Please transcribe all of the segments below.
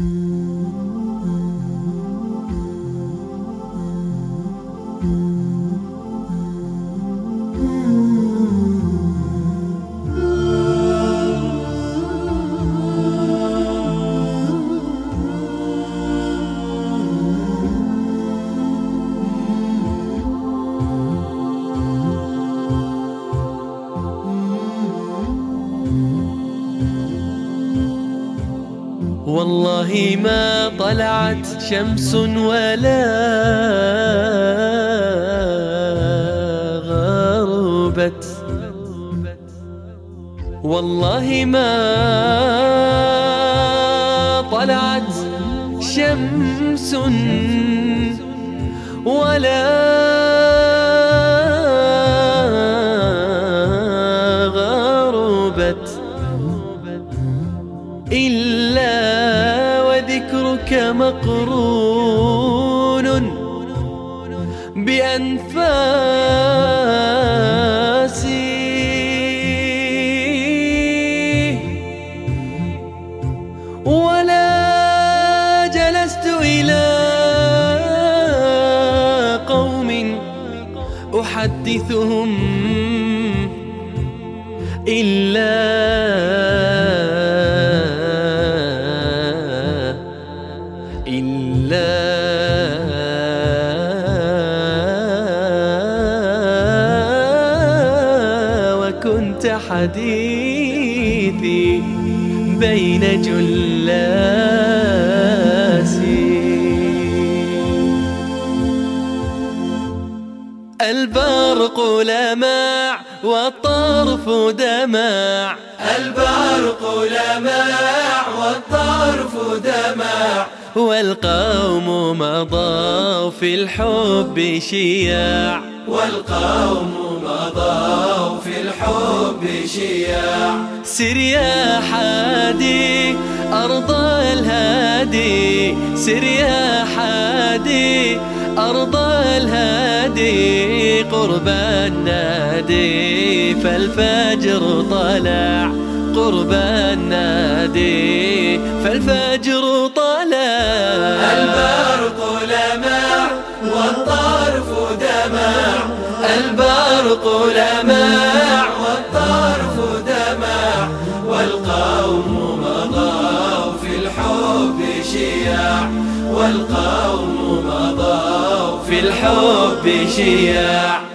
Mm. والله ما طلعت شمس ولا غربت والله ما طلعت شمس ولا ذكرك مقرون بأنفاسي. ولا جلست إلى قوم أحدثهم إلا كنت حديثي بين جلاسي. البرق لمع والطرف دمع البرق لمع والطرف دمع والقوم مضوا في الحب شياع. والقوم مضوا في الحب شياع. سر يا حادي أرض الهادي. سر يا حادي أرض الهادي. قرب النادي فالفجر طلع. قرب النادي فالفجر طلع. البرق لمع والطرف دمع البرق لمع والطرف دمع والقوم مضوا في الحب شياع والقوم مضوا في الحب شياع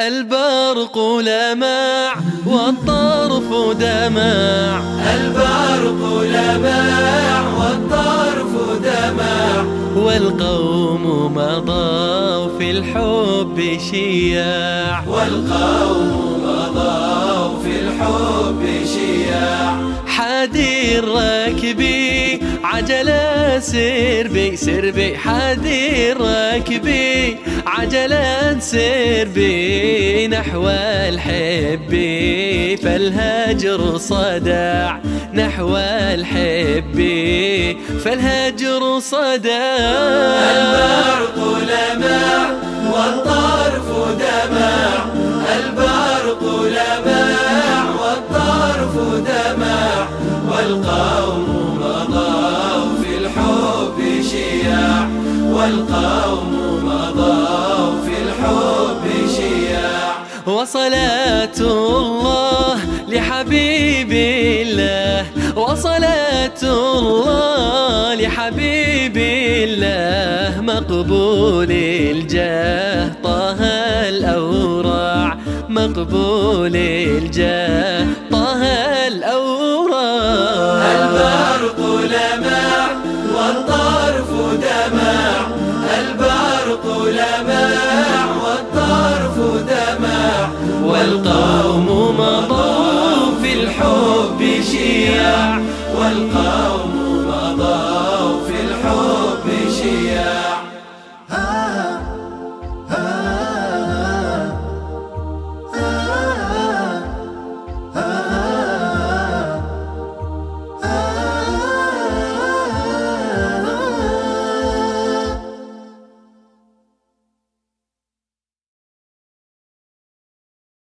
البرق لمع والطرف دمع البرق لمع والطرف دمع والقوم مضوا في الحب شياع. والقوم مضوا في الحب شياع. حادي الراكبي عجلة سير بي سير بي حادي الراكبي عجلة سير بي نحو الحب فالهجر صدع نحو الحب فالهجر صدع البرق لمع والطرف والقوم مضوا في الحب شياع. وصلاة الله لحبيب الله. وصلاة الله لحبيب الله. مقبول الجاه طه الأورع مقبول الجاه طه الأورع البرق لمع والطرف دمع. لمع والطرف دمع والقوم مضوا في الحب شياع والقوم